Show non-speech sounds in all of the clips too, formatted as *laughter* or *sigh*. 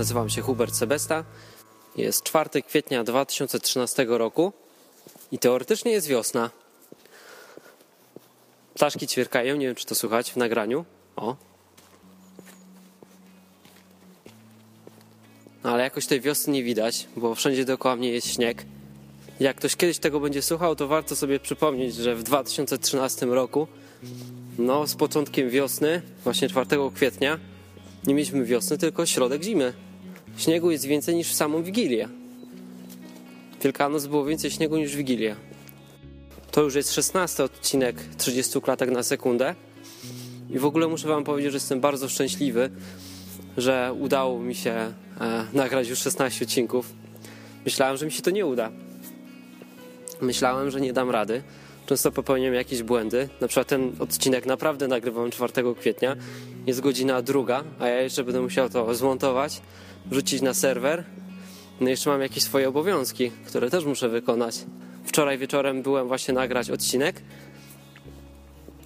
Nazywam się Hubert Sebesta. Jest 4 kwietnia 2013 roku i teoretycznie jest wiosna. Ptaszki ćwierkają, nie wiem czy to słychać w nagraniu. O. No, ale jakoś tej wiosny nie widać, bo wszędzie dookoła mnie jest śnieg. Jak ktoś kiedyś tego będzie słuchał, to warto sobie przypomnieć, że w 2013 roku, no z początkiem wiosny, właśnie 4 kwietnia, nie mieliśmy wiosny, tylko środek zimy. Śniegu jest więcej niż w samą Wigilię. Wielkanoc było więcej śniegu niż Wigilia. To już jest 16 odcinek 30 klatek na sekundę. I w ogóle muszę Wam powiedzieć, że jestem bardzo szczęśliwy, że udało mi się e, nagrać już 16 odcinków. Myślałem, że mi się to nie uda. Myślałem, że nie dam rady. Często popełniam jakieś błędy. Na przykład ten odcinek naprawdę nagrywam 4 kwietnia. Jest godzina druga, a ja jeszcze będę musiał to zmontować, wrzucić na serwer. No jeszcze mam jakieś swoje obowiązki, które też muszę wykonać. Wczoraj wieczorem byłem właśnie nagrać odcinek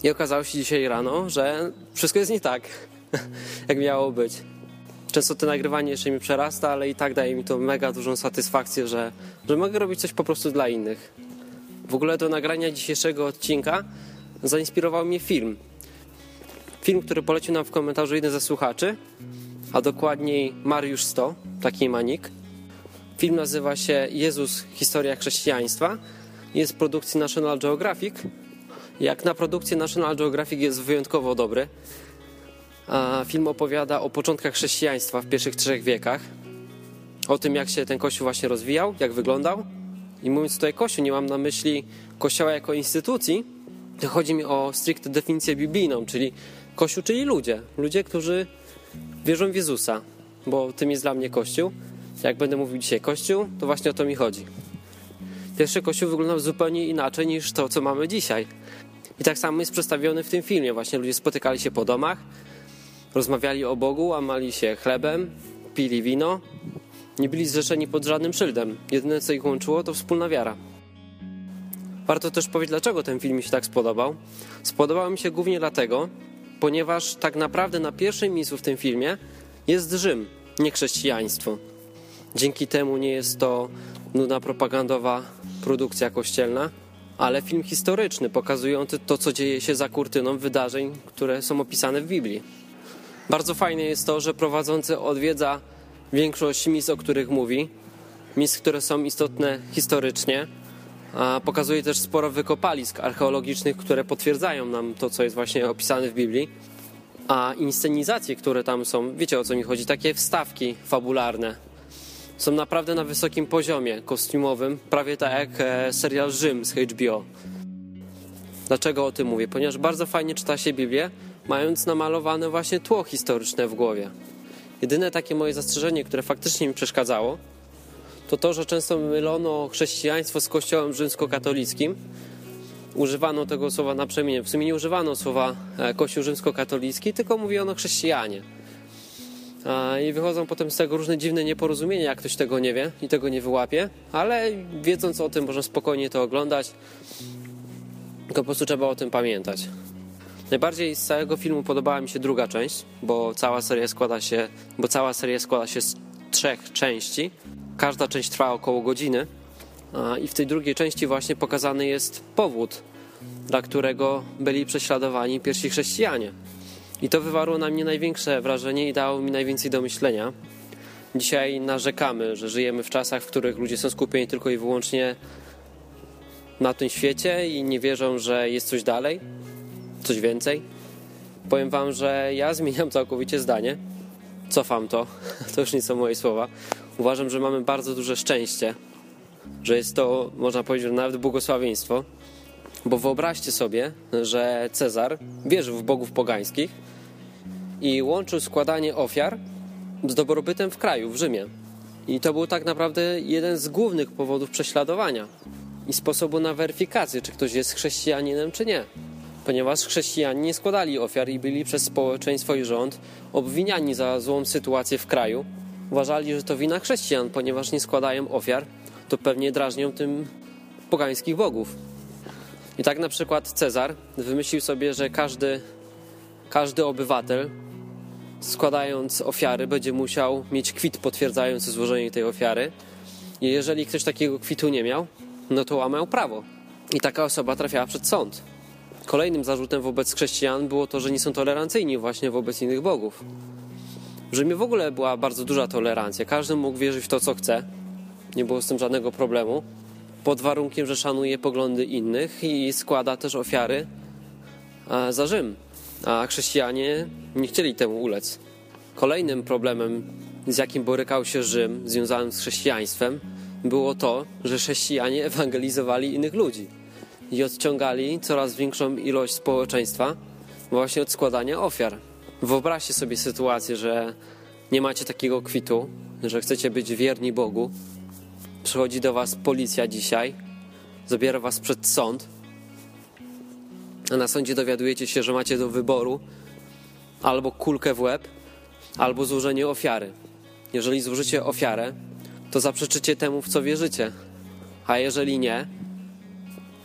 i okazało się dzisiaj rano, że wszystko jest nie tak, *laughs* jak miało być. Często to nagrywanie jeszcze mi przerasta, ale i tak daje mi to mega dużą satysfakcję, że, że mogę robić coś po prostu dla innych. W ogóle do nagrania dzisiejszego odcinka zainspirował mnie film. Film, który polecił nam w komentarzu jeden ze słuchaczy, a dokładniej Mariusz 100, taki manik. Film nazywa się Jezus Historia Chrześcijaństwa. Jest produkcji National Geographic. Jak na produkcję National Geographic jest wyjątkowo dobry. Film opowiada o początkach chrześcijaństwa w pierwszych trzech wiekach. O tym, jak się ten kościół właśnie rozwijał, jak wyglądał. I mówiąc tutaj kościół, nie mam na myśli kościoła jako instytucji, chodzi mi o stricte definicję biblijną, czyli kościół, czyli ludzie. Ludzie, którzy wierzą w Jezusa, bo tym jest dla mnie kościół. Jak będę mówił dzisiaj kościół, to właśnie o to mi chodzi. Pierwszy kościół wyglądał zupełnie inaczej niż to, co mamy dzisiaj. I tak samo jest przedstawiony w tym filmie. Właśnie ludzie spotykali się po domach, rozmawiali o Bogu, łamali się chlebem, pili wino, nie byli zrzeszeni pod żadnym szyldem. Jedyne, co ich łączyło, to wspólna wiara. Warto też powiedzieć, dlaczego ten film mi się tak spodobał. Spodobał mi się głównie dlatego, ponieważ tak naprawdę na pierwszym miejscu w tym filmie jest Rzym, nie chrześcijaństwo. Dzięki temu nie jest to nudna propagandowa produkcja kościelna, ale film historyczny, pokazujący to, co dzieje się za kurtyną wydarzeń, które są opisane w Biblii. Bardzo fajne jest to, że prowadzący odwiedza większość miejsc, o których mówi, miejsc, które są istotne historycznie, pokazuje też sporo wykopalisk archeologicznych, które potwierdzają nam to, co jest właśnie opisane w Biblii. A inscenizacje, które tam są, wiecie o co mi chodzi, takie wstawki fabularne, są naprawdę na wysokim poziomie kostiumowym, prawie tak jak e, serial Rzym z HBO. Dlaczego o tym mówię? Ponieważ bardzo fajnie czyta się Biblię, mając namalowane właśnie tło historyczne w głowie. Jedyne takie moje zastrzeżenie, które faktycznie mi przeszkadzało, to to, że często mylono chrześcijaństwo z kościołem rzymskokatolickim. Używano tego słowa naprzemiennie. W sumie nie używano słowa e, kościół rzymskokatolicki, tylko mówiono chrześcijanie. I wychodzą potem z tego różne dziwne nieporozumienia, jak ktoś tego nie wie i tego nie wyłapie, ale wiedząc o tym, można spokojnie to oglądać. Tylko po prostu trzeba o tym pamiętać. Najbardziej z całego filmu podobała mi się druga część, bo cała seria składa się, bo cała seria składa się z trzech części. Każda część trwa około godziny i w tej drugiej części właśnie pokazany jest powód, dla którego byli prześladowani pierwsi chrześcijanie. I to wywarło na mnie największe wrażenie i dało mi najwięcej do myślenia. Dzisiaj narzekamy, że żyjemy w czasach, w których ludzie są skupieni tylko i wyłącznie na tym świecie i nie wierzą, że jest coś dalej, coś więcej. Powiem Wam, że ja zmieniam całkowicie zdanie. Cofam to, *laughs* to już nie są moje słowa. Uważam, że mamy bardzo duże szczęście, że jest to, można powiedzieć, nawet błogosławieństwo. Bo wyobraźcie sobie, że Cezar wierzył w bogów pogańskich i łączył składanie ofiar z dobrobytem w kraju, w Rzymie. I to był tak naprawdę jeden z głównych powodów prześladowania i sposobu na weryfikację, czy ktoś jest chrześcijaninem, czy nie. Ponieważ chrześcijanie nie składali ofiar i byli przez społeczeństwo i rząd obwiniani za złą sytuację w kraju. Uważali, że to wina chrześcijan, ponieważ nie składają ofiar, to pewnie drażnią tym pogańskich bogów. I tak na przykład Cezar wymyślił sobie, że każdy, każdy obywatel składając ofiary, będzie musiał mieć kwit potwierdzający złożenie tej ofiary. I jeżeli ktoś takiego kwitu nie miał, no to łamał prawo. I taka osoba trafiała przed sąd. Kolejnym zarzutem wobec chrześcijan było to, że nie są tolerancyjni właśnie wobec innych bogów. W Rzymie w ogóle była bardzo duża tolerancja. Każdy mógł wierzyć w to, co chce. Nie było z tym żadnego problemu. Pod warunkiem, że szanuje poglądy innych i składa też ofiary za Rzym. A chrześcijanie nie chcieli temu ulec. Kolejnym problemem, z jakim borykał się Rzym, związanym z chrześcijaństwem, było to, że chrześcijanie ewangelizowali innych ludzi i odciągali coraz większą ilość społeczeństwa właśnie od składania ofiar. Wyobraźcie sobie sytuację, że nie macie takiego kwitu, że chcecie być wierni Bogu. Przychodzi do was policja dzisiaj, zabiera was przed sąd, a na sądzie dowiadujecie się, że macie do wyboru albo kulkę w łeb, albo złożenie ofiary. Jeżeli złożycie ofiarę, to zaprzeczycie temu, w co wierzycie. A jeżeli nie,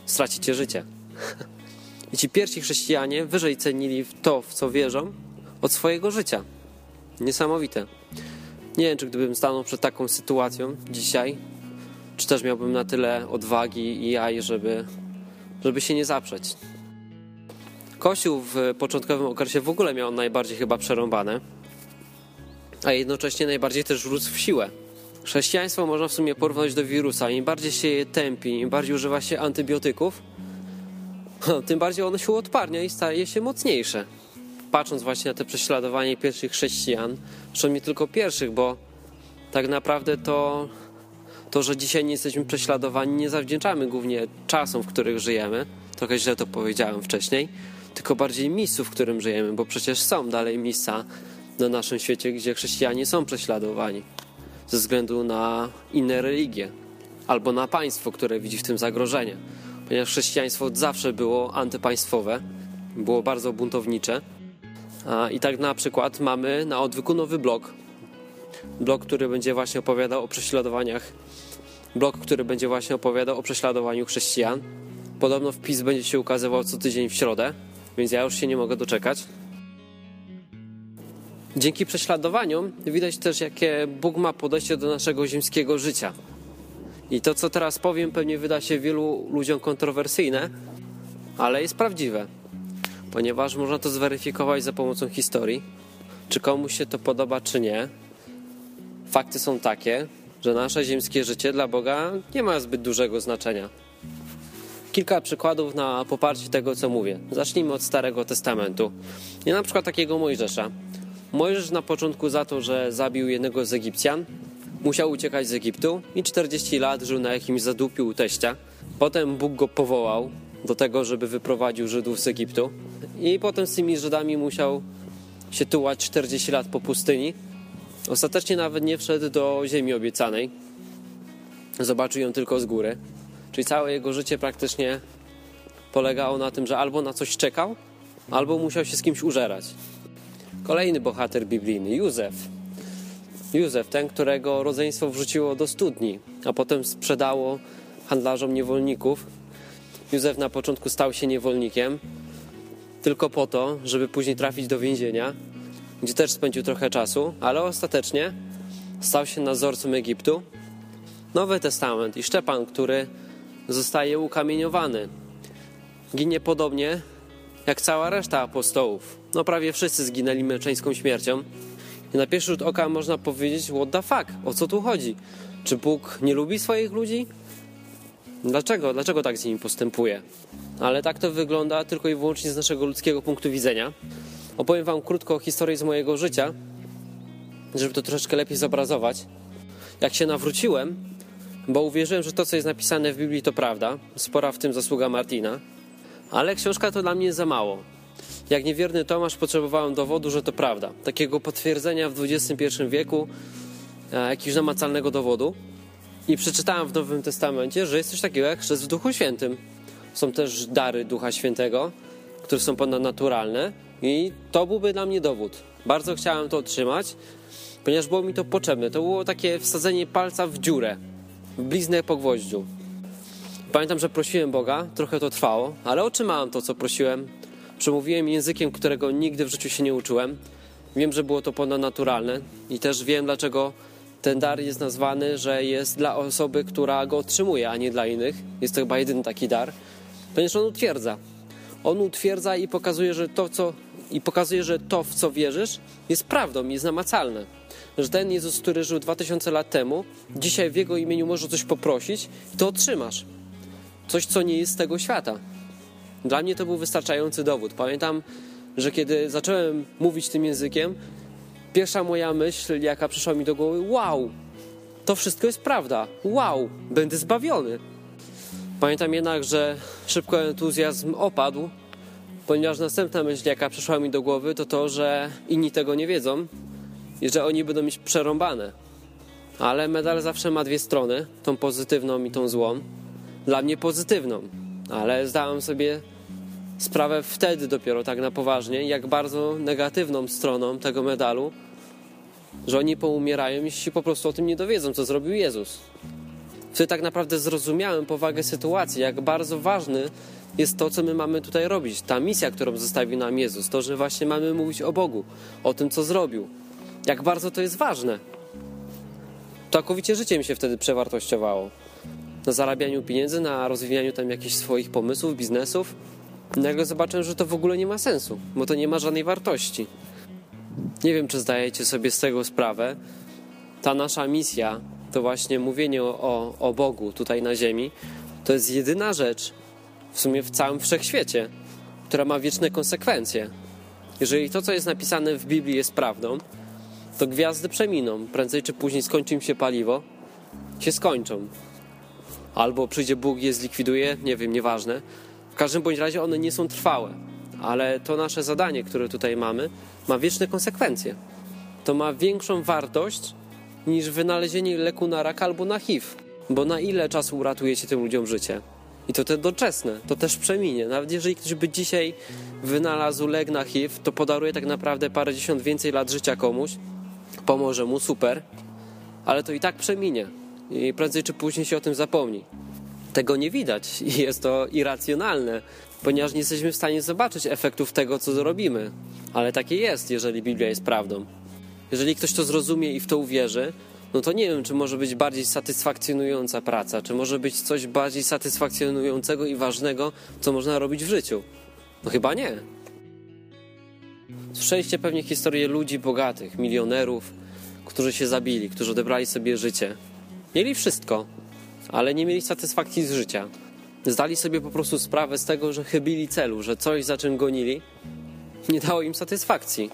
stracicie życie. *laughs* I ci pierwsi chrześcijanie wyżej cenili to, w co wierzą, od swojego życia. Niesamowite. Nie wiem, czy gdybym stanął przed taką sytuacją dzisiaj, czy też miałbym na tyle odwagi i jaj, żeby, żeby się nie zaprzeć. Kościół w początkowym okresie w ogóle miał najbardziej chyba przerąbane, a jednocześnie najbardziej też rósł w siłę. Chrześcijaństwo można w sumie porównać do wirusa. Im bardziej się je tępi, im bardziej używa się antybiotyków, *laughs* tym bardziej ono się odparnia i staje się mocniejsze. Patrząc właśnie na te prześladowanie pierwszych chrześcijan, zresztą tylko pierwszych, bo tak naprawdę to, to, że dzisiaj nie jesteśmy prześladowani, nie zawdzięczamy głównie czasom, w których żyjemy. Trochę źle to powiedziałem wcześniej, tylko bardziej miejscu, w którym żyjemy, bo przecież są dalej miejsca na naszym świecie, gdzie chrześcijanie są prześladowani ze względu na inne religie albo na państwo, które widzi w tym zagrożenie. Ponieważ chrześcijaństwo od zawsze było antypaństwowe, było bardzo buntownicze. I tak na przykład mamy na odwyku nowy blog. Blog, który będzie właśnie opowiadał o prześladowaniach. Blog, który będzie właśnie opowiadał o prześladowaniu chrześcijan. Podobno wpis będzie się ukazywał co tydzień w środę, więc ja już się nie mogę doczekać. Dzięki prześladowaniom widać też, jakie Bóg ma podejście do naszego ziemskiego życia. I to, co teraz powiem, pewnie wyda się wielu ludziom kontrowersyjne, ale jest prawdziwe, ponieważ można to zweryfikować za pomocą historii. Czy komuś się to podoba, czy nie. Fakty są takie, że nasze ziemskie życie dla Boga nie ma zbyt dużego znaczenia. Kilka przykładów na poparcie tego, co mówię. Zacznijmy od Starego Testamentu. I na przykład takiego Mojżesza. Mojżesz na początku za to, że zabił jednego z Egipcjan, musiał uciekać z Egiptu i 40 lat żył na jakimś zadupiu u teścia. Potem Bóg go powołał do tego, żeby wyprowadził Żydów z Egiptu i potem z tymi Żydami musiał się tułać 40 lat po pustyni. Ostatecznie nawet nie wszedł do ziemi obiecanej. Zobaczył ją tylko z góry. Czyli całe jego życie praktycznie polegało na tym, że albo na coś czekał, albo musiał się z kimś użerać. Kolejny bohater biblijny, Józef. Józef, ten, którego rodzeństwo wrzuciło do studni, a potem sprzedało handlarzom niewolników. Józef na początku stał się niewolnikiem, tylko po to, żeby później trafić do więzienia, gdzie też spędził trochę czasu, ale ostatecznie stał się nadzorcą Egiptu. Nowy Testament i Szczepan, który zostaje ukamieniowany. Ginie podobnie jak cała reszta apostołów. No prawie wszyscy zginęli męczeńską śmiercią. I na pierwszy rzut oka można powiedzieć, what the fuck, o co tu chodzi? Czy Bóg nie lubi swoich ludzi? Dlaczego? Dlaczego tak z nimi postępuje? Ale tak to wygląda tylko i wyłącznie z naszego ludzkiego punktu widzenia. Opowiem wam krótko historię z mojego życia, żeby to troszeczkę lepiej zobrazować. Jak się nawróciłem, bo uwierzyłem, że to, co jest napisane w Biblii, to prawda. Spora w tym zasługa Martina. Ale książka to dla mnie za mało. Jak niewierny Tomasz potrzebowałem dowodu, że to prawda. Takiego potwierdzenia w XXI wieku, e, jakiegoś namacalnego dowodu. I przeczytałem w Nowym Testamencie, że jest coś takiego jak chrzest w Duchu Świętym. Są też dary Ducha Świętego, które są ponadnaturalne. I to byłby dla mnie dowód. Bardzo chciałem to otrzymać, ponieważ było mi to potrzebne. To było takie wsadzenie palca w dziurę, w bliznę po gwoździu. Pamiętam, że prosiłem Boga, trochę to trwało, ale otrzymałem to, co prosiłem. Przemówiłem językiem, którego nigdy w życiu się nie uczyłem. Wiem, że było to ponadnaturalne i też wiem, dlaczego ten dar jest nazwany, że jest dla osoby, która go otrzymuje, a nie dla innych. Jest to chyba jedyny taki dar, ponieważ on utwierdza. On utwierdza i pokazuje, że to, co, i pokazuje, że to, w co wierzysz, jest prawdą, jest namacalne. Że ten Jezus, który żył 2000 lat temu, dzisiaj w Jego imieniu może coś poprosić, to otrzymasz. Coś, co nie jest z tego świata. Dla mnie to był wystarczający dowód. Pamiętam, że kiedy zacząłem mówić tym językiem, pierwsza moja myśl, jaka przyszła mi do głowy, wow, to wszystko jest prawda, wow, będę zbawiony. Pamiętam jednak, że szybko entuzjazm opadł, ponieważ następna myśl, jaka przyszła mi do głowy, to to, że inni tego nie wiedzą i że oni będą mieć przerąbane. Ale medal zawsze ma dwie strony, tą pozytywną i tą złą. Dla mnie pozytywną, ale zdałem sobie sprawę wtedy dopiero tak na poważnie, jak bardzo negatywną stroną tego medalu, że oni poumierają, jeśli po prostu o tym nie dowiedzą, co zrobił Jezus. Wtedy tak naprawdę zrozumiałem powagę sytuacji, jak bardzo ważny jest to, co my mamy tutaj robić. Ta misja, którą zostawił nam Jezus, to, że właśnie mamy mówić o Bogu, o tym, co zrobił. Jak bardzo to jest ważne. Całkowicie życie mi się wtedy przewartościowało. Na zarabianiu pieniędzy, na rozwijaniu tam jakichś swoich pomysłów, biznesów. Nagle zobaczyłem, że to w ogóle nie ma sensu, bo to nie ma żadnej wartości. Nie wiem, czy zdajecie sobie z tego sprawę. Ta nasza misja, to właśnie mówienie o, o Bogu tutaj na ziemi, to jest jedyna rzecz w sumie w całym wszechświecie, która ma wieczne konsekwencje. Jeżeli to, co jest napisane w Biblii, jest prawdą, to gwiazdy przeminą. Prędzej czy później skończy im się paliwo, się skończą. Albo przyjdzie Bóg je zlikwiduje, nie wiem, nieważne. Każdym bądź razie one nie są trwałe, ale to nasze zadanie, które tutaj mamy, ma wieczne konsekwencje. To ma większą wartość niż wynalezienie leku na rak albo na HIV. Bo na ile czasu uratujecie tym ludziom życie? I to te doczesne, to też przeminie. Nawet jeżeli ktoś by dzisiaj wynalazł lek na HIV, to podaruje tak naprawdę parę dziesiąt więcej lat życia komuś, pomoże mu, super, ale to i tak przeminie. I prędzej czy później się o tym zapomni. Tego nie widać i jest to irracjonalne, ponieważ nie jesteśmy w stanie zobaczyć efektów tego, co zrobimy. Ale takie jest, jeżeli Biblia jest prawdą. Jeżeli ktoś to zrozumie i w to uwierzy, no to nie wiem, czy może być bardziej satysfakcjonująca praca, czy może być coś bardziej satysfakcjonującego i ważnego, co można robić w życiu. No chyba nie. Słyszeliście pewnie historię ludzi bogatych, milionerów, którzy się zabili, którzy odebrali sobie życie. Mieli wszystko, ale nie mieli satysfakcji z życia. Zdali sobie po prostu sprawę z tego, że chybili celu, że coś za czym gonili nie dało im satysfakcji.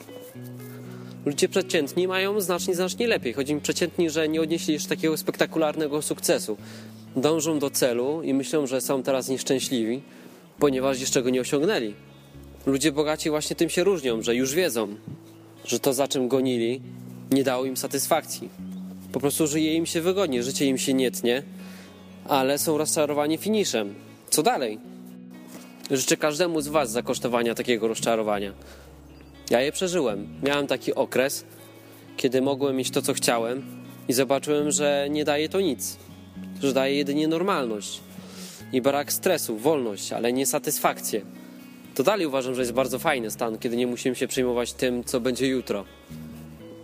Ludzie przeciętni mają znacznie, znacznie lepiej. Chodzi mi przeciętni, że nie odnieśli jeszcze takiego spektakularnego sukcesu. Dążą do celu i myślą, że są teraz nieszczęśliwi, ponieważ jeszcze go nie osiągnęli. Ludzie bogaci właśnie tym się różnią, że już wiedzą, że to za czym gonili nie dało im satysfakcji. Po prostu żyje im się wygodnie, życie im się nie tnie, ale są rozczarowani finiszem. Co dalej? Życzę każdemu z Was zakosztowania takiego rozczarowania. Ja je przeżyłem. Miałem taki okres, kiedy mogłem mieć to, co chciałem, i zobaczyłem, że nie daje to nic, że daje jedynie normalność i brak stresu, wolność, ale nie satysfakcję. To dalej uważam, że jest bardzo fajny stan, kiedy nie musimy się przejmować tym, co będzie jutro.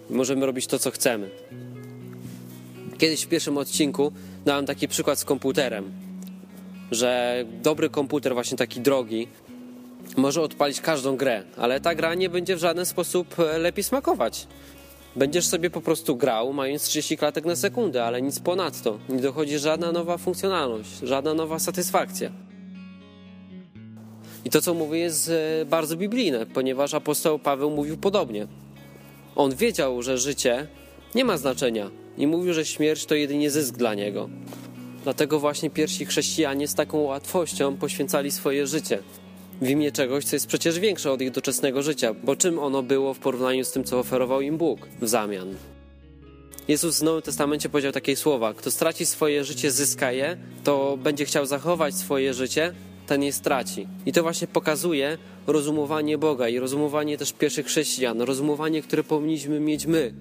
Możemy robić to, co chcemy. Kiedyś w pierwszym odcinku dałem taki przykład z komputerem, że dobry komputer, właśnie taki drogi, może odpalić każdą grę, ale ta gra nie będzie w żaden sposób e, lepiej smakować. Będziesz sobie po prostu grał, mając 30 klatek na sekundę, ale nic ponadto. Nie dochodzi żadna nowa funkcjonalność, żadna nowa satysfakcja. I to, co mówię, jest e, bardzo biblijne, ponieważ apostoł Paweł mówił podobnie. On wiedział, że życie nie ma znaczenia i mówił, że śmierć to jedynie zysk dla niego. Dlatego właśnie pierwsi chrześcijanie z taką łatwością poświęcali swoje życie w imię czegoś, co jest przecież większe od ich doczesnego życia, bo czym ono było w porównaniu z tym, co oferował im Bóg w zamian. Jezus w Nowym Testamencie powiedział takie słowa: Kto straci swoje życie, zyska je, to będzie chciał zachować swoje życie, ten je straci. I to właśnie pokazuje rozumowanie Boga i rozumowanie też pierwszych chrześcijan, rozumowanie, które powinniśmy mieć my,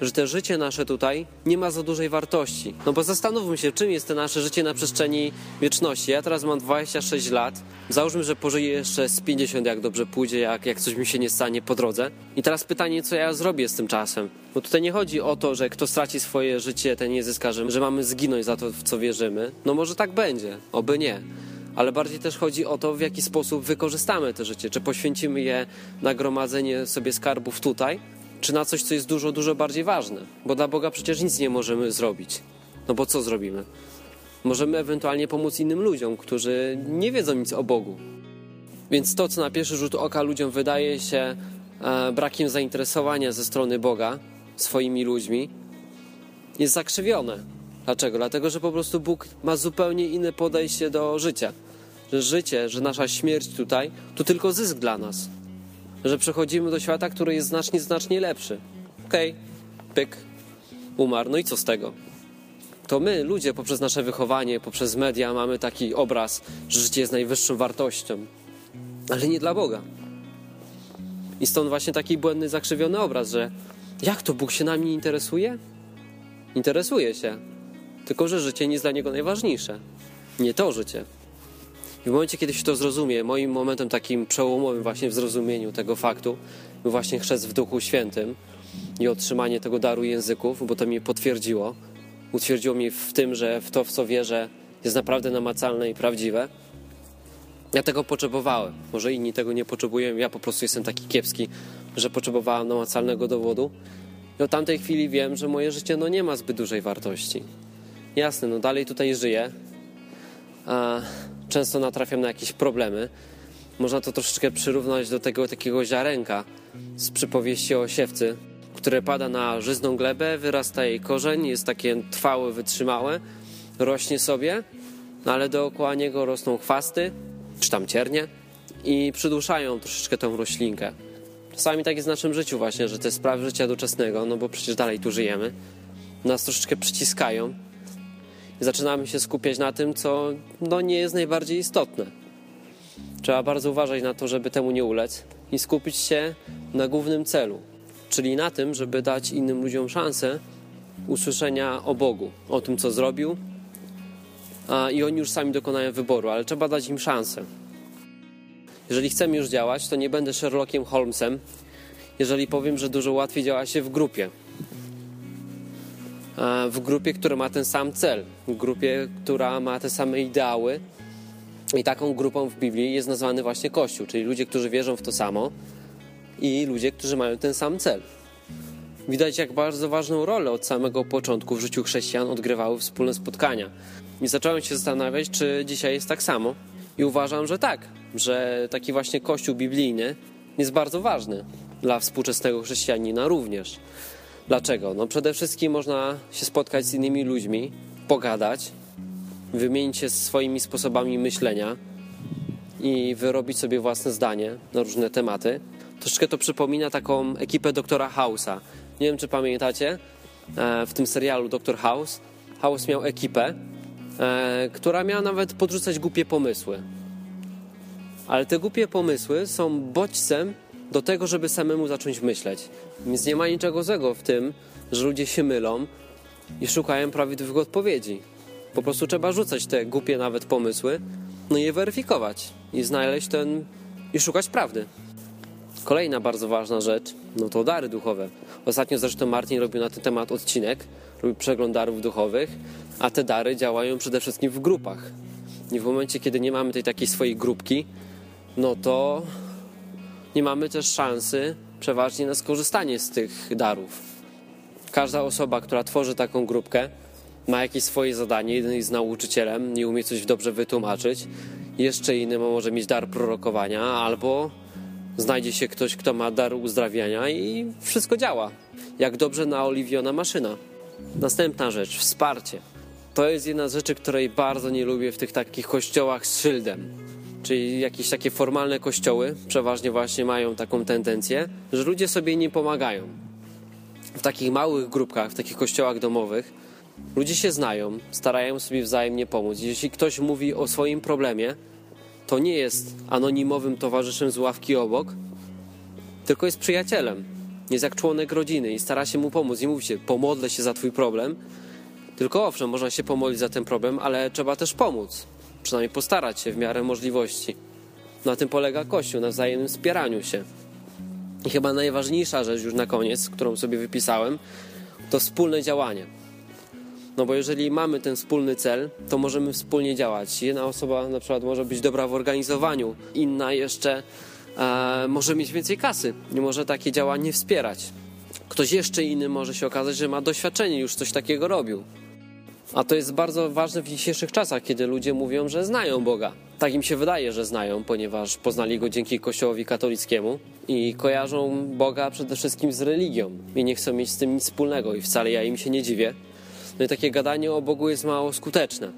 że te życie nasze tutaj nie ma za dużej wartości. No bo zastanówmy się, czym jest to nasze życie na przestrzeni wieczności. Ja teraz mam 26 lat, załóżmy, że pożyję jeszcze z 50, jak dobrze pójdzie, jak, jak coś mi się nie stanie po drodze. I teraz pytanie, co ja zrobię z tym czasem? Bo tutaj nie chodzi o to, że kto straci swoje życie, ten nie zyska, że, że mamy zginąć za to, w co wierzymy. No może tak będzie, oby nie ale bardziej też chodzi o to, w jaki sposób wykorzystamy to życie. Czy poświęcimy je na gromadzenie sobie skarbów tutaj, czy na coś, co jest dużo, dużo bardziej ważne. Bo dla Boga przecież nic nie możemy zrobić. No bo co zrobimy? Możemy ewentualnie pomóc innym ludziom, którzy nie wiedzą nic o Bogu. Więc to, co na pierwszy rzut oka ludziom wydaje się e, brakiem zainteresowania ze strony Boga swoimi ludźmi, jest zakrzywione. Dlaczego? Dlatego, że po prostu Bóg ma zupełnie inne podejście do życia. Że życie, że nasza śmierć tutaj to tylko zysk dla nas. Że przechodzimy do świata, który jest znacznie, znacznie lepszy. Okej, okay. pyk, umarł. No i co z tego? To my, ludzie, poprzez nasze wychowanie, poprzez media, mamy taki obraz, że życie jest najwyższą wartością. Ale nie dla Boga. I stąd właśnie taki błędny, zakrzywiony obraz, że jak to Bóg się nami interesuje? Interesuje się, tylko, że życie nie jest dla niego najważniejsze. Nie to życie. I w momencie, kiedy się to zrozumie, moim momentem takim przełomowym właśnie w zrozumieniu tego faktu był właśnie chrzest w Duchu Świętym i otrzymanie tego daru języków, bo to mnie potwierdziło. Utwierdziło mnie w tym, że w to, w co wierzę, jest naprawdę namacalne i prawdziwe. Ja tego potrzebowałem. Może inni tego nie potrzebują. Ja po prostu jestem taki kiepski, że potrzebowałem namacalnego dowodu. I od tamtej chwili wiem, że moje życie no, nie ma zbyt dużej wartości. Jasne, no dalej tutaj żyję. A często natrafiam na jakieś problemy. Można to troszeczkę przyrównać do tego takiego ziarenka z przypowieści o siewcy, które pada na żyzną glebę, wyrasta jej korzeń, jest takie trwałe, wytrzymałe, rośnie sobie, no ale dookoła niego rosną chwasty, czy tam ciernie i przyduszają troszeczkę tą roślinkę. Czasami tak jest w naszym życiu właśnie, że te sprawy życia doczesnego, no bo przecież dalej tu żyjemy, nas troszeczkę przyciskają zaczynamy się skupiać na tym, co no, nie jest najbardziej istotne. Trzeba bardzo uważać na to, żeby temu nie ulec i skupić się na głównym celu, czyli na tym, żeby dać innym ludziom szansę usłyszenia o Bogu, o tym, co zrobił, a, i oni już sami dokonają wyboru, ale trzeba dać im szansę. Jeżeli chcemy już działać, to nie będę Sherlockiem Holmesem, jeżeli powiem, że dużo łatwiej działa się w grupie, w grupie, która ma ten sam cel, w grupie, która ma te same ideały. I taką grupą w Biblii jest nazwany właśnie Kościół, czyli ludzie, którzy wierzą w to samo i ludzie, którzy mają ten sam cel. Widać, jak bardzo ważną rolę od samego początku w życiu chrześcijan odgrywały wspólne spotkania. I zacząłem się zastanawiać, czy dzisiaj jest tak samo. I uważam, że tak, że taki właśnie kościół biblijny jest bardzo ważny dla współczesnego chrześcijanina również. Dlaczego? No przede wszystkim można się spotkać z innymi ludźmi, pogadać, wymienić się swoimi sposobami myślenia i wyrobić sobie własne zdanie na różne tematy. Troszeczkę to przypomina taką ekipę doktora House'a. Nie wiem, czy pamiętacie, e, w tym serialu Doktor House House miał ekipę, e, która miała nawet podrzucać głupie pomysły. Ale te głupie pomysły są bodźcem do tego, żeby samemu zacząć myśleć. Więc nie ma niczego złego w tym, że ludzie się mylą i szukają prawidłowych odpowiedzi. Po prostu trzeba rzucać te głupie nawet pomysły, no i je weryfikować i znaleźć ten i szukać prawdy. Kolejna bardzo ważna rzecz, no to dary duchowe. Ostatnio zresztą Martin robił na ten temat odcinek, robił przegląd darów duchowych, a te dary działają przede wszystkim w grupach. I w momencie, kiedy nie mamy tej takiej swojej grupki, no to nie mamy też szansy przeważnie na skorzystanie z tych darów. Każda osoba, która tworzy taką grupkę, ma jakieś swoje zadanie. Jeden jest nauczycielem, nie umie coś dobrze wytłumaczyć. Jeszcze inny może mieć dar prorokowania, albo znajdzie się ktoś, kto ma dar uzdrawiania i wszystko działa. Jak dobrze naoliwiona maszyna. Następna rzecz, wsparcie. To jest jedna z rzeczy, której bardzo nie lubię w tych takich kościołach z szyldem czyli jakieś takie formalne kościoły przeważnie właśnie mają taką tendencję, że ludzie sobie nie pomagają. W takich małych grupkach, w takich kościołach domowych ludzie się znają, starają sobie wzajemnie pomóc. Jeśli ktoś mówi o swoim problemie, to nie jest anonimowym towarzyszem z ławki obok, tylko jest przyjacielem. jest jak członek rodziny i stara się mu pomóc. Nie mówi się, pomodlę się za twój problem, tylko owszem, można się pomodlić za ten problem, ale trzeba też pomóc. Przynajmniej postarać się w miarę możliwości. Na tym polega Kościół, na wzajemnym wspieraniu się. I chyba najważniejsza rzecz już na koniec, którą sobie wypisałem, to wspólne działanie. No bo jeżeli mamy ten wspólny cel, to możemy wspólnie działać. Jedna osoba na przykład może być dobra w organizowaniu, inna jeszcze e, może mieć więcej kasy i może takie działanie wspierać. Ktoś jeszcze inny może się okazać, że ma doświadczenie, już coś takiego robił. A to jest bardzo ważne w dzisiejszych czasach, kiedy ludzie mówią, że znają Boga. Tak im się wydaje, że znają, ponieważ poznali go dzięki Kościołowi katolickiemu i kojarzą Boga przede wszystkim z religią i nie chcą mieć z tym nic wspólnego i wcale ja im się nie dziwię. No i takie gadanie o Bogu jest mało skuteczne.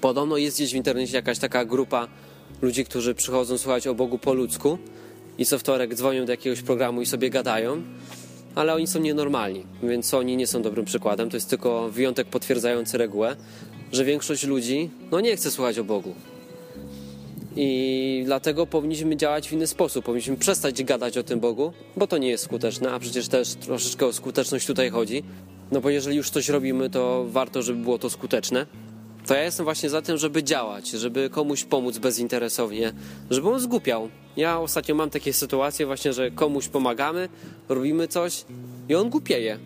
Podobno jest gdzieś w internecie jakaś taka grupa ludzi, którzy przychodzą słuchać o Bogu po ludzku i co wtorek dzwonią do jakiegoś programu i sobie gadają, ale oni są nienormalni, więc oni nie są dobrym przykładem. To jest tylko wyjątek potwierdzający regułę, że większość ludzi no nie chce słuchać o Bogu. I dlatego powinniśmy działać w inny sposób. Powinniśmy przestać gadać o tym Bogu, bo to nie jest skuteczne, a przecież też troszeczkę o skuteczność tutaj chodzi. No bo jeżeli już coś robimy, to warto, żeby było to skuteczne. To ja jestem właśnie za tym, żeby działać, żeby komuś pomóc bezinteresownie, żeby on zgupiał. Ja ostatnio mam takie sytuacje właśnie, że komuś pomagamy, robimy coś i on głupieje.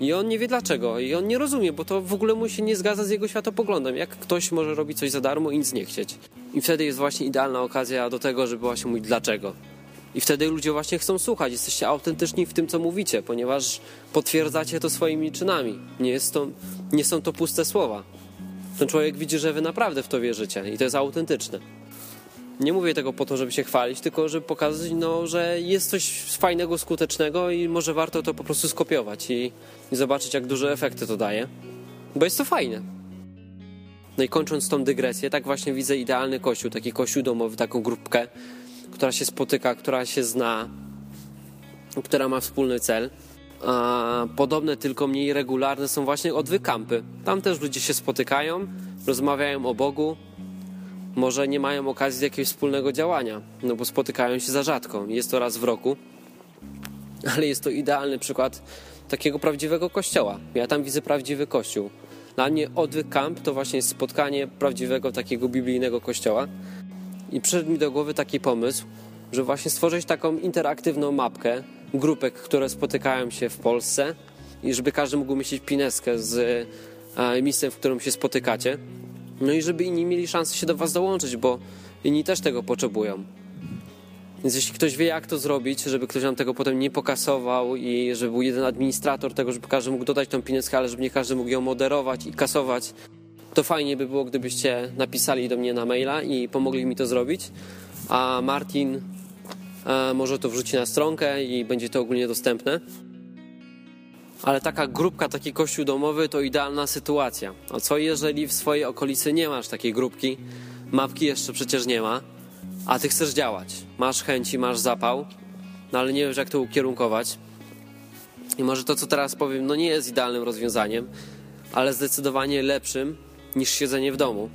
I on nie wie dlaczego. I on nie rozumie, bo to w ogóle mu się nie zgadza z jego światopoglądem. Jak ktoś może robić coś za darmo i nic nie chcieć. I wtedy jest właśnie idealna okazja do tego, żeby właśnie mówić dlaczego. I wtedy ludzie właśnie chcą słuchać. Jesteście autentyczni w tym, co mówicie, ponieważ potwierdzacie to swoimi czynami. Nie, jest to, nie są to puste słowa. Ten człowiek widzi, że wy naprawdę w to wierzycie i to jest autentyczne. Nie mówię tego po to, żeby się chwalić, tylko żeby pokazać, no, że jest coś fajnego, skutecznego i może warto to po prostu skopiować i, i zobaczyć, jak duże efekty to daje. Bo jest to fajne. No i kończąc tą dygresję, tak właśnie widzę idealny kościół, taki kościół domowy, taką grupkę, która się spotyka, która się zna, która ma wspólny cel. A podobne, tylko mniej regularne są właśnie odwykampy. Tam też ludzie się spotykają, rozmawiają o Bogu, może nie mają okazji do jakiegoś wspólnego działania, no bo spotykają się za rzadko. Jest to raz w roku, ale jest to idealny przykład takiego prawdziwego kościoła. Ja tam widzę prawdziwy kościół. Dla mnie odwyk camp to właśnie jest spotkanie prawdziwego takiego biblijnego kościoła. I przyszedł mi do głowy taki pomysł, że właśnie stworzyć taką interaktywną mapkę grupek, które spotykają się w Polsce i żeby każdy mógł myśleć pineskę z e, miejscem, w którym się spotykacie. No i żeby inni mieli szansę się do Was dołączyć, bo inni też tego potrzebują. Więc jeśli ktoś wie, jak to zrobić, żeby ktoś nam tego potem nie pokasował i żeby był jeden administrator tego, żeby każdy mógł dodać tą pineskę, ale żeby nie każdy mógł ją moderować i kasować, to fajnie by było, gdybyście napisali do mnie na maila i pomogli mi to zrobić. A Martin może to wrzuci na stronkę i będzie to ogólnie dostępne. Ale taka grupka, taki kościół domowy to idealna sytuacja. A co jeżeli w swojej okolicy nie masz takiej grupki, mapki jeszcze przecież nie ma, a ty chcesz działać? Masz chęci, masz zapał, no ale nie wiesz jak to ukierunkować. I może to, co teraz powiem, no nie jest idealnym rozwiązaniem, ale zdecydowanie lepszym niż siedzenie w domu.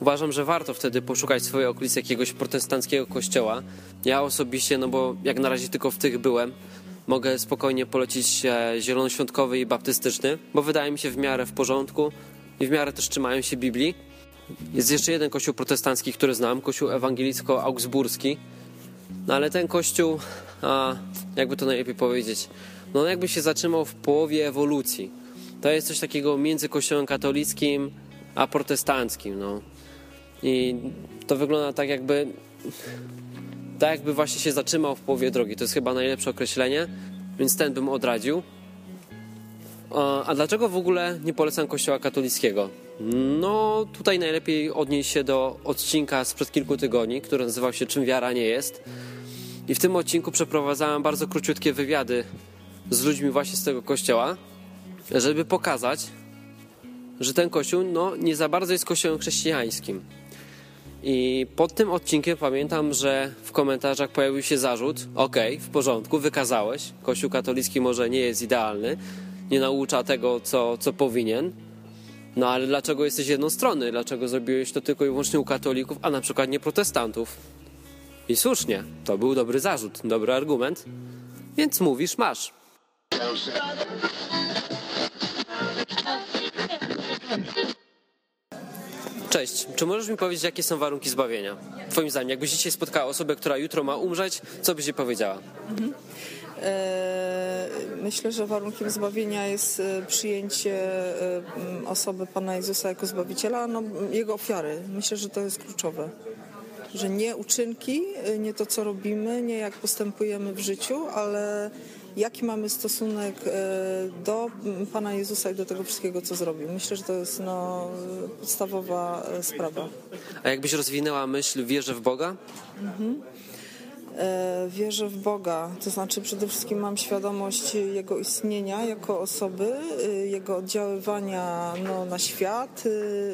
Uważam, że warto wtedy poszukać w swojej okolicy jakiegoś protestanckiego kościoła. Ja osobiście, no bo jak na razie tylko w tych byłem, mogę spokojnie polecić zielonoświątkowy i baptystyczny, bo wydaje mi się w miarę w porządku i w miarę też trzymają się Biblii. Jest jeszcze jeden kościół protestancki, który znam, kościół ewangelicko-augsburski, no ale ten kościół, a, jakby to najlepiej powiedzieć, no jakby się zatrzymał w połowie ewolucji. To jest coś takiego między kościołem katolickim a protestanckim, no. I to wygląda tak jakby tak jakby właśnie się zatrzymał w połowie drogi. To jest chyba najlepsze określenie, więc ten bym odradził. A dlaczego w ogóle nie polecam kościoła katolickiego? No, tutaj najlepiej odnieść się do odcinka sprzed kilku tygodni, który nazywał się Czym wiara nie jest. I w tym odcinku przeprowadzałem bardzo króciutkie wywiady z ludźmi właśnie z tego kościoła, żeby pokazać, że ten kościół no, nie za bardzo jest kościołem chrześcijańskim. I pod tym odcinkiem pamiętam, że w komentarzach pojawił się zarzut: OK, w porządku, wykazałeś, Kościół katolicki może nie jest idealny, nie naucza tego, co, co powinien. No ale dlaczego jesteś jednostronny? Dlaczego zrobiłeś to tylko i wyłącznie u katolików, a na przykład nie protestantów? I słusznie, to był dobry zarzut, dobry argument. Więc mówisz, masz. Cześć, czy możesz mi powiedzieć, jakie są warunki zbawienia? Twoim zdaniem, jakbyś dzisiaj spotkała osobę, która jutro ma umrzeć, co byś jej powiedziała? E, Myślę, że warunkiem zbawienia jest e, przyjęcie e, osoby Pana Jezusa jako Zbawiciela, no, Jego ofiary. Myślę, że to jest kluczowe. Że nie uczynki, nie to, co robimy, nie jak postępujemy w życiu, ale jaki mamy stosunek e, do Pana Jezusa i do tego wszystkiego, co zrobił. Myślę, że to jest no, podstawowa e, sprawa. A jakbyś rozwinęła myśl, wierzę w Boga? E, Wierzę w Boga, to znaczy przede wszystkim mam świadomość Jego istnienia jako osoby, Jego oddziaływania no, na świat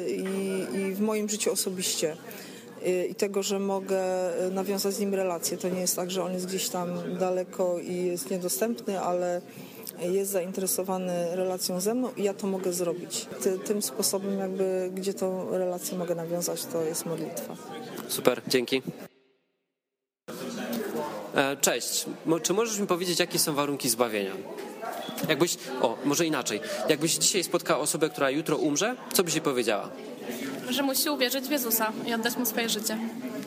i, i w moim życiu osobiście. E, I tego, że mogę e, nawiązać z Nim relację. To nie jest tak, że On jest gdzieś tam daleko i jest niedostępny, ale jest zainteresowany relacją ze mną i ja to mogę zrobić. Ty, tym sposobem jakby, gdzie tą relację mogę nawiązać, to jest modlitwa. Super, dzięki. E, Cześć, czy możesz mi powiedzieć, jakie są warunki zbawienia? Jakbyś, o, może inaczej. Jakbyś dzisiaj spotkała osobę, która jutro umrze, co byś jej powiedziała? Że musi uwierzyć w Jezusa i oddać mu swoje życie.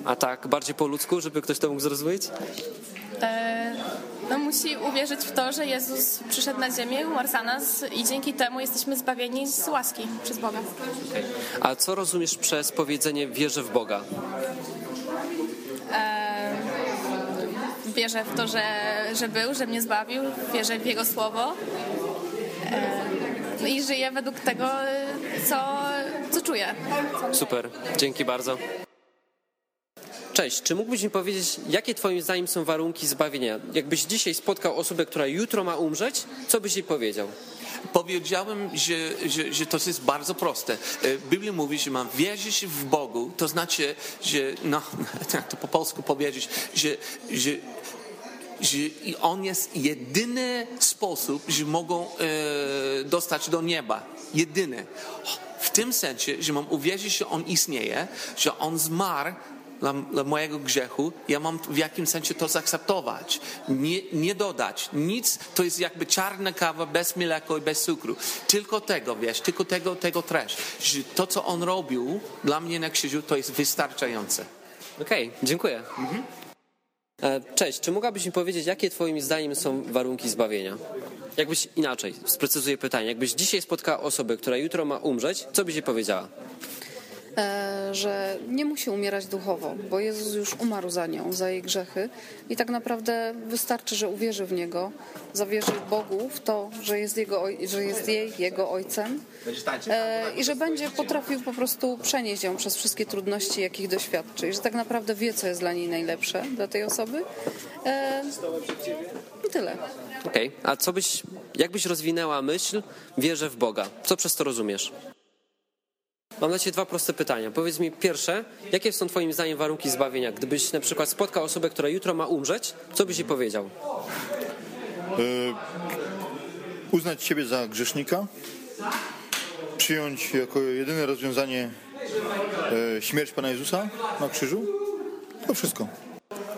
A tak, bardziej po ludzku, żeby ktoś to mógł zrozumieć? E, no, musi uwierzyć w to, że Jezus przyszedł na ziemię, umarł za nas i dzięki temu jesteśmy zbawieni z łaski przez Boga. A co rozumiesz przez powiedzenie wierzę w Boga? E, wierzę w to, że, że był, że mnie zbawił, wierzę w Jego słowo e, i żyję według tego, co, co czuję. Super, dzięki bardzo. Cześć, czy mógłbyś mi powiedzieć, jakie twoim zdaniem są warunki zbawienia? Jakbyś dzisiaj spotkał osobę, która jutro ma umrzeć, co byś jej powiedział? Powiedziałem, że, że, że to jest bardzo proste. E, Biblia mówi, że mam wierzyć w Bogu, to znaczy, że, no, *laughs* jak to po polsku powiedzieć, że, że, że i On jest jedyny sposób, że mogą e, dostać do nieba. Jedyny. W tym sensie, że mam uwierzyć, że On istnieje, że On zmarł dla, dla mojego grzechu, ja mam w jakimś sensie to zaakceptować. Nie, nie dodać. Nic, to jest jakby czarna kawa bez mleka i bez cukru. Tylko tego, wiesz, tylko tego, tego treść. Że to, co on robił dla mnie na krzyżu, to jest wystarczające. Okej, dziękuję. E, Cześć, czy mogłabyś mi powiedzieć, jakie twoim zdaniem są warunki zbawienia? Jakbyś inaczej, sprecyzuję pytanie. Jakbyś dzisiaj spotkała osobę, która jutro ma umrzeć, co byś jej powiedziała? E, że nie musi umierać duchowo, bo Jezus już umarł za nią, za jej grzechy i tak naprawdę wystarczy, że uwierzy w Niego, zawierzy Bogu w to, że jest, jego, że jest jej, Jego Ojcem e, i że będzie potrafił po prostu przenieść ją przez wszystkie trudności, jakich doświadczy i że tak naprawdę wie, co jest dla niej najlepsze, dla tej osoby e, i tyle. Okej, a co byś, jakbyś rozwinęła myśl, wierzę w Boga? Co przez to rozumiesz? Mam dla Ciebie dwa proste pytania. Powiedz mi pierwsze, jakie są Twoim zdaniem warunki zbawienia? Gdybyś na przykład spotkał osobę, która jutro ma umrzeć, co byś jej powiedział? uznać siebie za grzesznika, przyjąć jako jedyne rozwiązanie e, śmierć Pana Jezusa na krzyżu. To wszystko.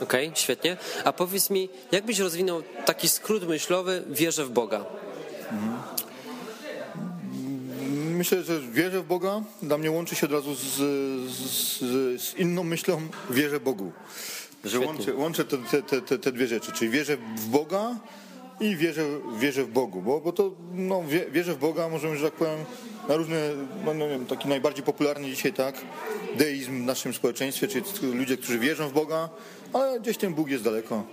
Okej, świetnie. A powiedz mi, jak byś rozwinął taki skrót myślowy, wierzę w Boga? Myślę, że wierzę w Boga. Dla mnie łączy się od razu z, z, z inną myślą wierzę Bogu. Że łączę, łączę te, te, te, te, dwie rzeczy, czyli wierzę w Boga i wierzę, wierzę w Bogu, bo, bo to no, wie, wierzę w Boga, możemy, że tak powiem, na różne, no, nie wiem, taki najbardziej popularny dzisiaj, tak, deizm w naszym społeczeństwie, czyli ludzie, którzy wierzą w Boga, ale gdzieś ten Bóg jest daleko,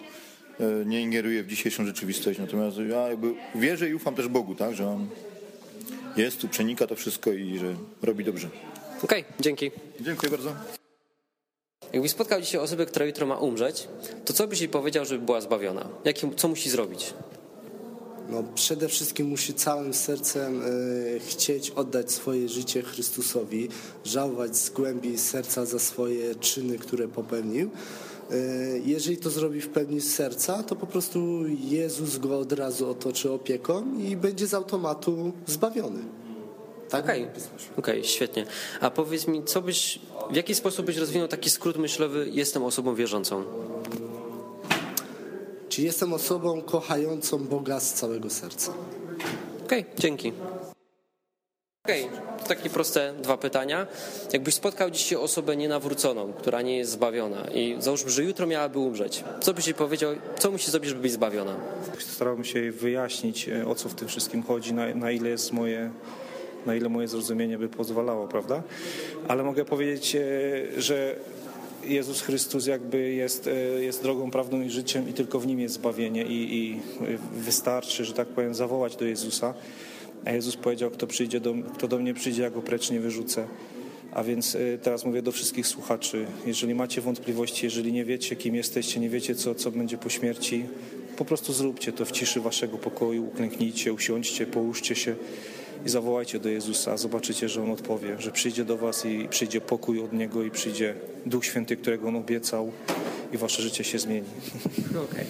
e, nie ingeruje w dzisiejszą rzeczywistość, natomiast ja jakby wierzę i ufam też Bogu, tak, że On jest tu, przenika to wszystko i że robi dobrze. Okej, dzięki. Dziękuję bardzo. Jakbyś spotkał dzisiaj osobę, która jutro ma umrzeć, to co byś jej powiedział, żeby była zbawiona? Jakie, co musi zrobić? No, przede wszystkim musi całym sercem e, chcieć oddać swoje życie Chrystusowi, żałować z głębi serca za swoje czyny, które popełnił. E, jeżeli to zrobi w pełni z serca, to po prostu Jezus go od razu otoczy opieką i będzie z automatu zbawiony. Tak? Okej, Święte. okej, świetnie. A powiedz mi, co byś, w jaki sposób byś rozwinął taki skrót myślowy, jestem osobą wierzącą? Czyli jestem osobą kochającą Boga z całego serca. Okej, okay, dzięki. Okej, okay, takie proste dwa pytania. Jakbyś spotkał dzisiaj osobę nienawróconą, która nie jest zbawiona i załóżmy, że jutro miałaby umrzeć, co byś jej powiedział, co musi zrobić, żeby być zbawiona? Starałbym się wyjaśnić, e, o co w tym wszystkim chodzi, na, na ile jest moje na ile moje zrozumienie by pozwalało, prawda? Ale mogę powiedzieć, e, że Jezus Chrystus jakby jest, e, jest drogą, prawdą i życiem i tylko w Nim jest zbawienie i, i wystarczy, że tak powiem, zawołać do Jezusa. A Jezus powiedział, kto, przyjdzie do, kto do mnie przyjdzie, ja go precz nie wyrzucę. A więc e, teraz mówię do wszystkich słuchaczy, jeżeli macie wątpliwości, jeżeli nie wiecie, kim jesteście, nie wiecie, co, co będzie po śmierci, po prostu zróbcie to w ciszy waszego pokoju, uklęknijcie, usiądźcie, połóżcie się i zawołajcie do Jezusa, zobaczycie, że On odpowie, że przyjdzie do Was i przyjdzie pokój od Niego i przyjdzie Duch Święty, którego On obiecał i Wasze życie się zmieni. *laughs* Okej. Okay.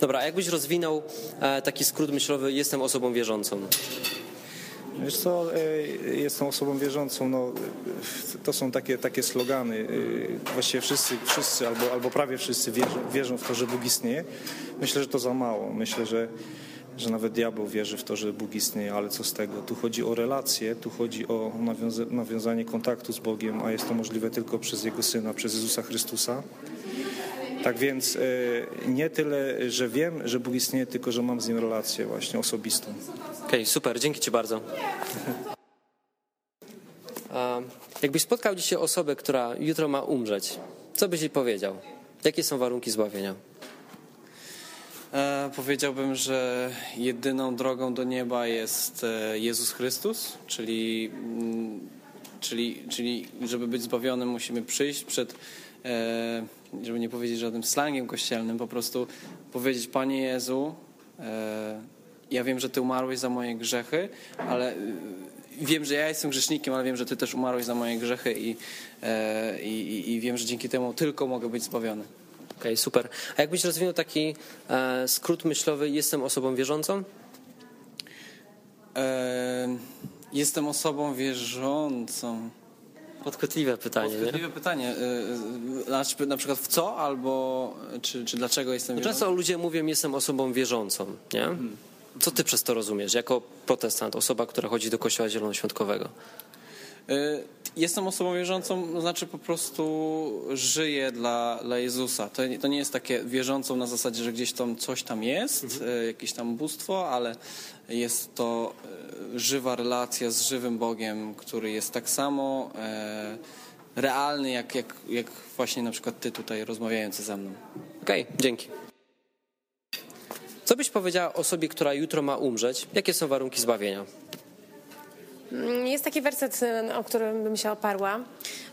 Dobra, a jakbyś rozwinął e, taki skrót myślowy, jestem osobą wierzącą? Wiesz co, e, jestem osobą wierzącą, no, to są takie, takie slogany. E, właściwie wszyscy, wszyscy albo, albo prawie wszyscy wierzą, wierzą w to, że Bóg istnieje. Myślę, że to za mało. Myślę, że że nawet diabeł wierzy w to, że Bóg istnieje, ale co z tego? Tu chodzi o relacje, tu chodzi o nawiąza nawiązanie kontaktu z Bogiem, a jest to możliwe tylko przez Jego Syna, przez Jezusa Chrystusa. Tak więc e, nie tyle, że wiem, że Bóg istnieje, tylko że mam z Nim relację właśnie osobistą. Okej, okay, super, dzięki Ci bardzo. Jakbyś spotkał dzisiaj osobę, która jutro ma umrzeć, co byś jej powiedział? Jakie są warunki zbawienia? E, powiedziałbym, że jedyną drogą do nieba jest e, Jezus Chrystus, czyli, mm, czyli, czyli żeby być zbawionym musimy przyjść przed, e, żeby nie powiedzieć żadnym slangiem kościelnym, po prostu powiedzieć Panie Jezu, ja wiem, że Ty umarłeś za moje grzechy, ale wiem, że ja jestem grzesznikiem, ale wiem, że Ty też umarłeś za moje grzechy i, i, i wiem, że dzięki temu tylko mogę być zbawiony. Okej, okay, super. A jakbyś rozwinął taki e, skrót myślowy, jestem osobą wierzącą? E, jestem osobą wierzącą. Podchwytliwe pytanie. Podchwytliwe nie? pytanie. E, na przykład w co albo czy, czy dlaczego jestem no wierzącą? Często ludzie mówią, jestem osobą wierzącą. Nie? Hmm. Co ty przez to rozumiesz, jako protestant, osoba, która chodzi do kościoła zielonoświątkowego? E, jestem osobą wierzącą, to znaczy po prostu żyję dla, dla Jezusa. To, to nie jest takie wierzącą na zasadzie, że gdzieś tam coś tam jest, mhm. E, jakieś tam bóstwo, ale jest to e, żywa relacja z żywym Bogiem, który jest tak samo realny, jak, jak, jak właśnie na przykład ty tutaj rozmawiający ze mną. Okej, okay, dzięki. Co byś powiedziała osobie, która jutro ma umrzeć? Jakie są warunki zbawienia? Mm, jest taki werset, o którym bym się oparła,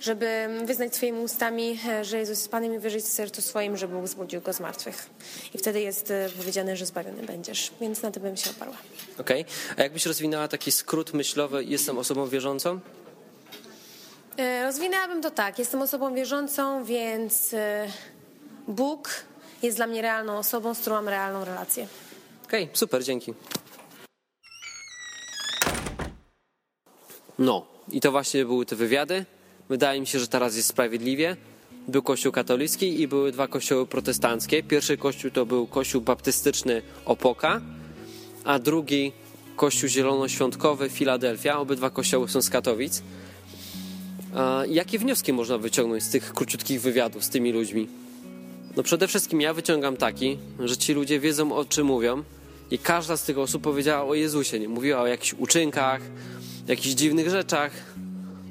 żeby wyznać swoimi ustami, e, że Jezus jest Panem i wierzyć w sercu swoim, że Bóg zbudził Go z martwych. I wtedy jest e, powiedziane, że zbawiony będziesz. Więc na to bym się oparła. Okej. Okay. A jakbyś rozwinęła taki skrót myślowy, jestem osobą wierzącą? E, rozwinęłabym to tak. Jestem osobą wierzącą, więc Bóg jest dla mnie realną osobą, z którą mam realną relację. Okej, okay, super, dzięki. No, i to właśnie były te wywiady. Wydaje mi się, że teraz jest sprawiedliwie. Był kościół katolicki i były dwa kościoły protestanckie. Pierwszy kościół to był kościół baptystyczny Opoka, a drugi kościół zielonoświątkowy Filadelfia. Obydwa kościoły są z Katowic. A jakie wnioski można wyciągnąć z tych króciutkich wywiadów z tymi ludźmi? No przede wszystkim ja wyciągam taki, że ci ludzie wiedzą o czym mówią i każda z tych osób powiedziała o Jezusie, nie mówiła o jakichś uczynkach, jakichś dziwnych rzeczach,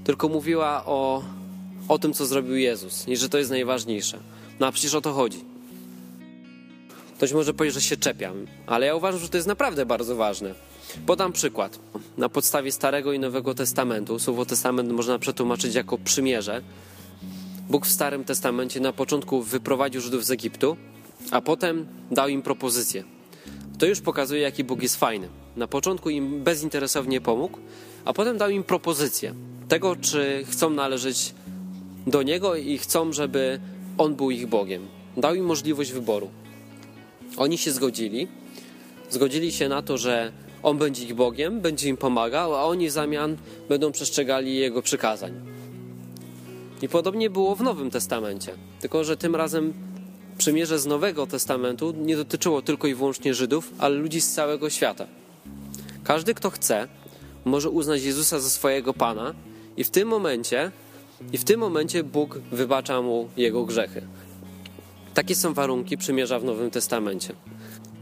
tylko mówiła o, o tym, co zrobił Jezus i że to jest najważniejsze. No a przecież o to chodzi. Ktoś może powiedzieć, że się czepiam, ale ja uważam, że to jest naprawdę bardzo ważne. Podam przykład. Na podstawie Starego i Nowego Testamentu, Słowo Testament można przetłumaczyć jako przymierze. Bóg w Starym Testamencie na początku wyprowadził Żydów z Egiptu, a potem dał im propozycję. To już pokazuje, jaki Bóg jest fajny. Na początku im bezinteresownie pomógł, a potem dał im propozycję tego, czy chcą należeć do Niego i chcą, żeby On był ich Bogiem. Dał im możliwość wyboru. Oni się zgodzili. Zgodzili się na to, że On będzie ich Bogiem, będzie im pomagał, a oni w zamian będą przestrzegali Jego przykazań. I podobnie było w Nowym Testamencie, tylko że tym razem przymierze z Nowego Testamentu nie dotyczyło tylko i wyłącznie Żydów, ale ludzi z całego świata. Każdy, kto chce, może uznać Jezusa za swojego Pana i w tym momencie, i w tym momencie Bóg wybacza mu jego grzechy. Takie są warunki przymierza w Nowym Testamencie.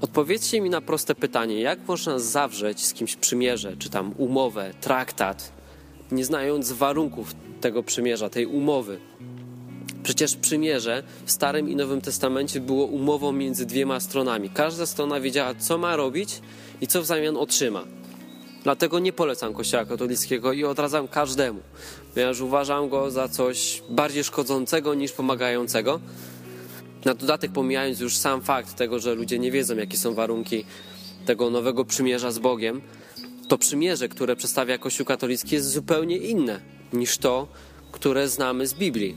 Odpowiedzcie mi na proste pytanie, jak można zawrzeć z kimś przymierze, czy tam umowę, traktat, nie znając warunków tego przymierza, tej umowy. Przecież przymierze w Starym i Nowym Testamencie było umową między dwiema stronami. Każda strona wiedziała, co ma robić i co w zamian otrzyma. Dlatego nie polecam Kościoła katolickiego i odradzam każdemu, ponieważ uważam go za coś bardziej szkodzącego niż pomagającego. Na dodatek, pomijając już sam fakt tego, że ludzie nie wiedzą, jakie są warunki tego nowego przymierza z Bogiem, to przymierze, które przedstawia Kościół katolicki, jest zupełnie inne niż to, które znamy z Biblii.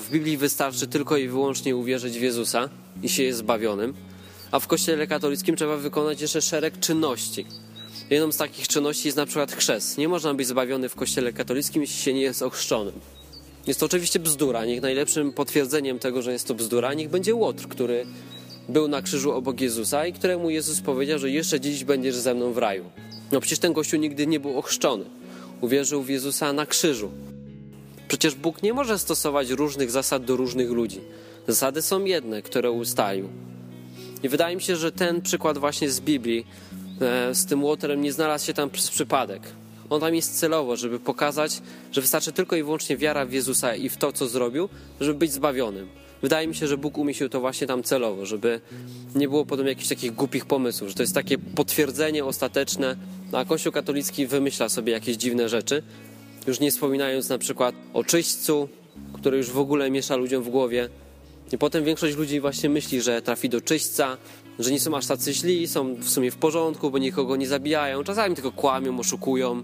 W Biblii wystarczy tylko i wyłącznie uwierzyć w Jezusa i się jest zbawionym, a w Kościele katolickim trzeba wykonać jeszcze szereg czynności. Jedną z takich czynności jest na przykład chrzest. Nie można być zbawiony w Kościele katolickim, jeśli się nie jest ochrzczonym. Jest to oczywiście bzdura. Niech najlepszym potwierdzeniem tego, że jest to bzdura, niech będzie Łotr, który był na krzyżu obok Jezusa i któremu Jezus powiedział, że jeszcze dziś będziesz ze mną w raju. No przecież ten gościu nigdy nie był ochrzczony. Uwierzył w Jezusa na krzyżu. Przecież Bóg nie może stosować różnych zasad do różnych ludzi. Zasady są jedne, które ustalił. I wydaje mi się, że ten przykład właśnie z Biblii e, z tym łotrem nie znalazł się tam przez przypadek. On tam jest celowo, żeby pokazać, że wystarczy tylko i wyłącznie wiara w Jezusa i w to, co zrobił, żeby być zbawionym. Wydaje mi się, że Bóg umieścił to właśnie tam celowo, żeby nie było potem jakichś takich głupich pomysłów, że to jest takie potwierdzenie ostateczne, a Kościół katolicki wymyśla sobie jakieś dziwne rzeczy, już nie wspominając na przykład o czyśćcu, który już w ogóle miesza ludziom w głowie. I potem większość ludzi właśnie myśli, że trafi do czyśćca, że nie są aż tacy źli, są w sumie w porządku, bo nikogo nie zabijają, czasami tylko kłamią, oszukują.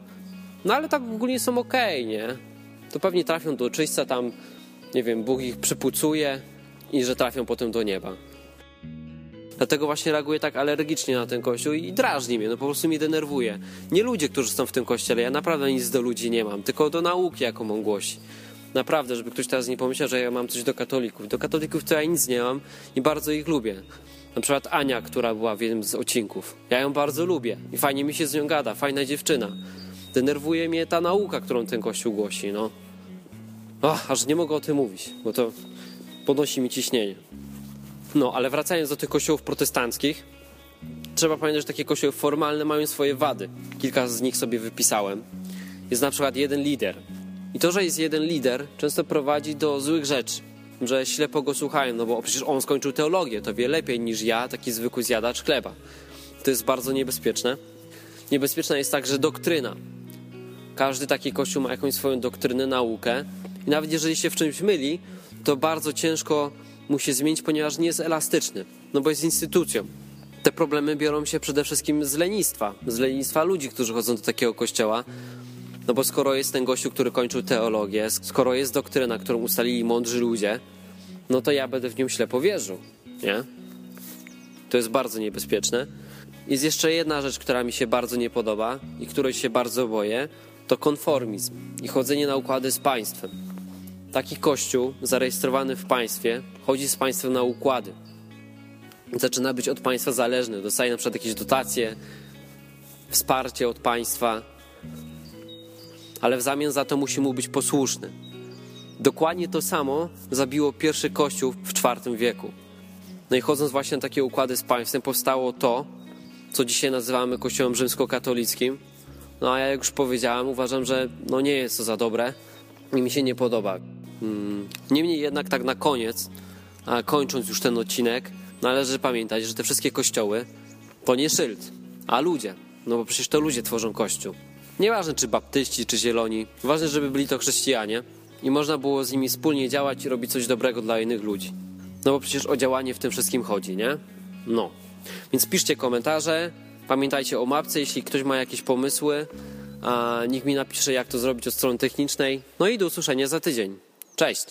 No ale tak ogólnie są okej, okay, nie? To pewnie trafią do czyśćca, tam, nie wiem, Bóg ich przypucuje i że trafią potem do nieba. Dlatego właśnie reaguję tak alergicznie na ten kościół i drażni mnie, no po prostu mnie denerwuje. Nie ludzie, którzy są w tym kościele, ja naprawdę nic do ludzi nie mam, tylko do nauki, jaką on głosi. Naprawdę, żeby ktoś teraz nie pomyślał, że ja mam coś do katolików. Do katolików to ja nic nie mam i bardzo ich lubię. Na przykład Ania, która była w jednym z odcinków. Ja ją bardzo lubię i fajnie mi się z nią gada, fajna dziewczyna. Denerwuje mnie ta nauka, którą ten kościół głosi, no. Och, aż nie mogę o tym mówić, bo to podnosi mi ciśnienie. No, ale wracając do tych kościołów protestanckich, trzeba pamiętać, że takie kościoły formalne mają swoje wady. Kilka z nich sobie wypisałem. Jest na przykład jeden lider. I to, że jest jeden lider, często prowadzi do złych rzeczy. Że ślepo go słuchają, no bo przecież on skończył teologię, to wie lepiej niż ja, taki zwykły zjadacz chleba. To jest bardzo niebezpieczne. Niebezpieczna jest także doktryna. Każdy taki kościół ma jakąś swoją doktrynę, naukę. I nawet jeżeli się w czymś myli, to bardzo ciężko mu się zmienić, ponieważ nie jest elastyczny, no bo jest instytucją. Te problemy biorą się przede wszystkim z lenistwa, z lenistwa ludzi, którzy chodzą do takiego kościoła. No bo skoro jest ten gościu, który kończył teologię, skoro jest doktryna, którą ustalili mądrzy ludzie, no to ja będę w nią ślepo wierzył, nie? To jest bardzo niebezpieczne. Jest jeszcze jedna rzecz, która mi się bardzo nie podoba i której się bardzo boję, to konformizm i chodzenie na układy z państwem. Taki kościół zarejestrowany w państwie chodzi z państwem na układy. Zaczyna być od państwa zależny, dostaje na przykład jakieś dotacje, wsparcie od państwa, ale w zamian za to musi mu być posłuszny. Dokładnie to samo zabiło pierwszy kościół w IV wieku. No i chodząc właśnie na takie układy z państwem, powstało to, co dzisiaj nazywamy kościołem rzymskokatolickim. No a ja jak już powiedziałem, uważam, że no nie jest to za dobre i mi się nie podoba. Mm, niemniej jednak tak na koniec, a kończąc już ten odcinek, należy pamiętać, że te wszystkie kościoły to nie szyld, a ludzie. No bo przecież to ludzie tworzą kościół. Nieważne czy baptyści, czy zieloni, ważne, żeby byli to chrześcijanie i można było z nimi wspólnie działać i robić coś dobrego dla innych ludzi. No bo przecież o działanie w tym wszystkim chodzi, nie? No. Więc piszcie komentarze, pamiętajcie o mapce, jeśli ktoś ma jakieś pomysły, nikt mi napisze, jak to zrobić od strony technicznej. No i do usłyszenia za tydzień. Cześć!